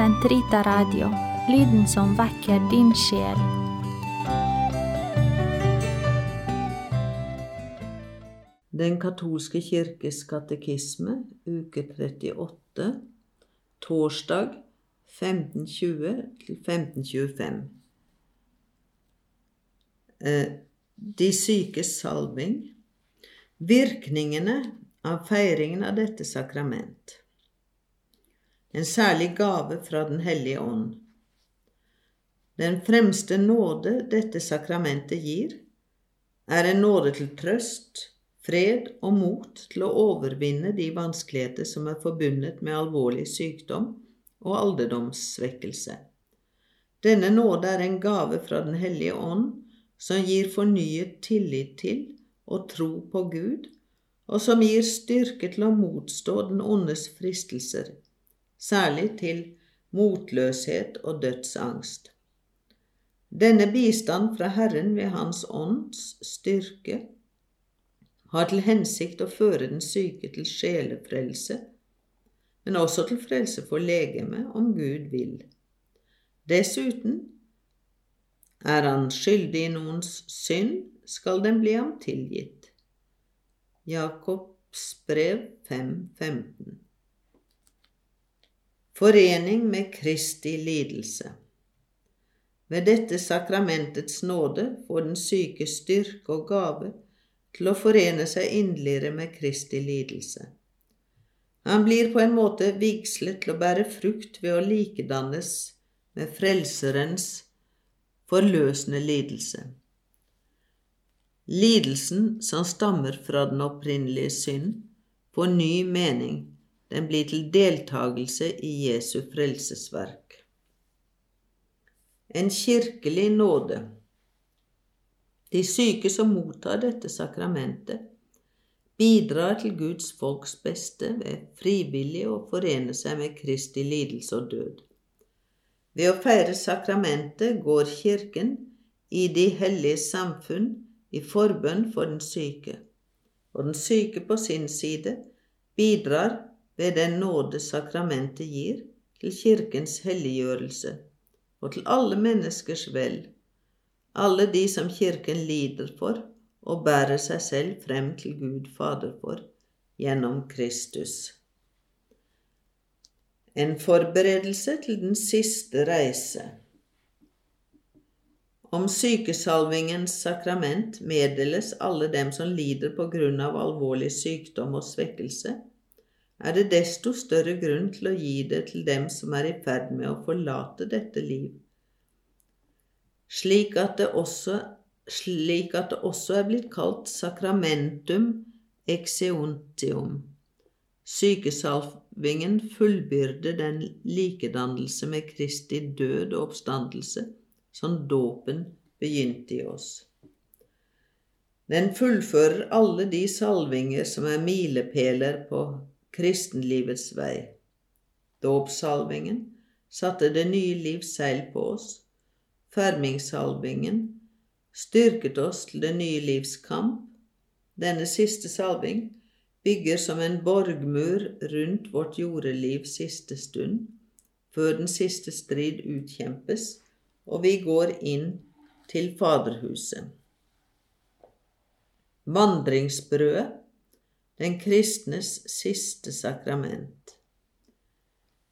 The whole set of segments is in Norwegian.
Sentrita Radio, lyden som vekker din sjel. Den katolske kirkes katekisme, uke 38, torsdag 1520 til 1525. Eh, de sykes salving. Virkningene av feiringen av dette sakrament. En særlig gave fra Den hellige ånd. Den fremste nåde dette sakramentet gir, er en nåde til trøst, fred og mot til å overvinne de vanskeligheter som er forbundet med alvorlig sykdom og alderdomssvekkelse. Denne nåde er en gave fra Den hellige ånd som gir fornyet tillit til og tro på Gud, og som gir styrke til å motstå den ondes fristelser, særlig til motløshet og dødsangst. Denne bistand fra Herren ved Hans ånds styrke har til hensikt å føre den syke til sjelefrelse, men også til frelse for legemet, om Gud vil. Dessuten er han skyldig i noens synd, skal den bli ham tilgitt. Jakobs brev 5.15 Forening med Kristi lidelse Ved dette sakramentets nåde får den syke styrke og gave til å forene seg inderligere med Kristi lidelse. Han blir på en måte vigslet til å bære frukt ved å likedannes med Frelserens forløsende lidelse. Lidelsen som stammer fra den opprinnelige synd, får ny mening, den blir til deltagelse i Jesu frelsesverk. En kirkelig nåde. De syke som mottar dette sakramentet, bidrar til Guds folks beste ved frivillig å forene seg med Kristi lidelse og død. Ved å feire sakramentet går Kirken i de hellige samfunn i forbønn for den syke, og den syke på sin side bidrar ved den nåde sakramentet gir, til Kirkens helliggjørelse og til alle menneskers vel, alle de som Kirken lider for og bærer seg selv frem til Gud Fader for, gjennom Kristus en forberedelse til den siste reise. Om sykesalvingens sakrament meddeles alle dem som lider på grunn av alvorlig sykdom og svekkelse, er det desto større grunn til å gi det til dem som er i ferd med å forlate dette liv, slik at det også, at det også er blitt kalt sacramentum exeuntium. Sykesalvingen fullbyrder den likedannelse med Kristi død og oppstandelse som dåpen begynte i oss. Den fullfører alle de salvinger som er milepæler på kristenlivets vei. Dåpssalvingen satte det nye livs seil på oss. Fermingssalvingen styrket oss til det nye livs kamp. Denne siste salving bygger som en borgmur rundt vårt jordelivs siste stund, før den siste strid utkjempes og vi går inn til Faderhuset. Vandringsbrødet, den kristnes siste sakrament.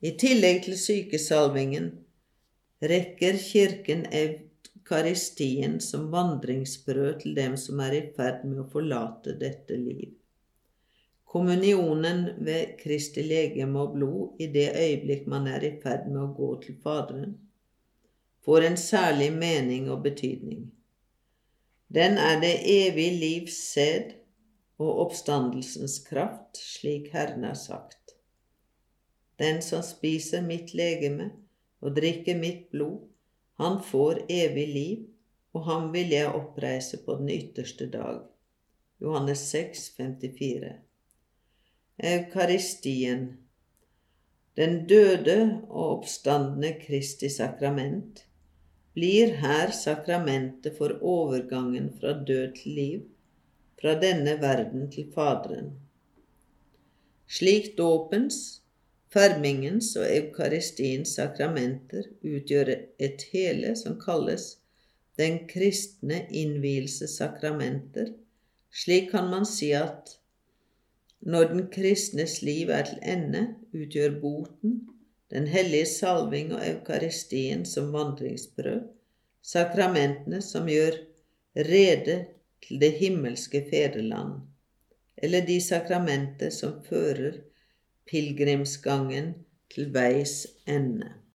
I tillegg til sykesalvingen rekker Kirken eukaristien som vandringsbrød til dem som er i ferd med å forlate dette liv kommunionen ved Kristi legeme og blod i det øyeblikk man er i ferd med å gå til Faderen, får en særlig mening og betydning. Den er det evige livs sæd og oppstandelsens kraft, slik Herren har sagt. Den som spiser mitt legeme og drikker mitt blod, han får evig liv, og ham vil jeg oppreise på den ytterste dag. Johannes 6, 54 eukaristien, den døde og oppstandende Kristi sakrament, blir her sakramentet for overgangen fra død til liv, fra denne verden til Faderen. Slik dåpens Fermingens og eukaristiens sakramenter utgjør et hele som kalles den kristne innvielsessakramenter. Slik kan man si at når den kristnes liv er til ende, utgjør boten, den hellige salving og eukaristien som vandringsbrød, sakramentene som gjør rede til det himmelske fedreland, eller de sakramenter som fører pilegrimsgangen til veis ende.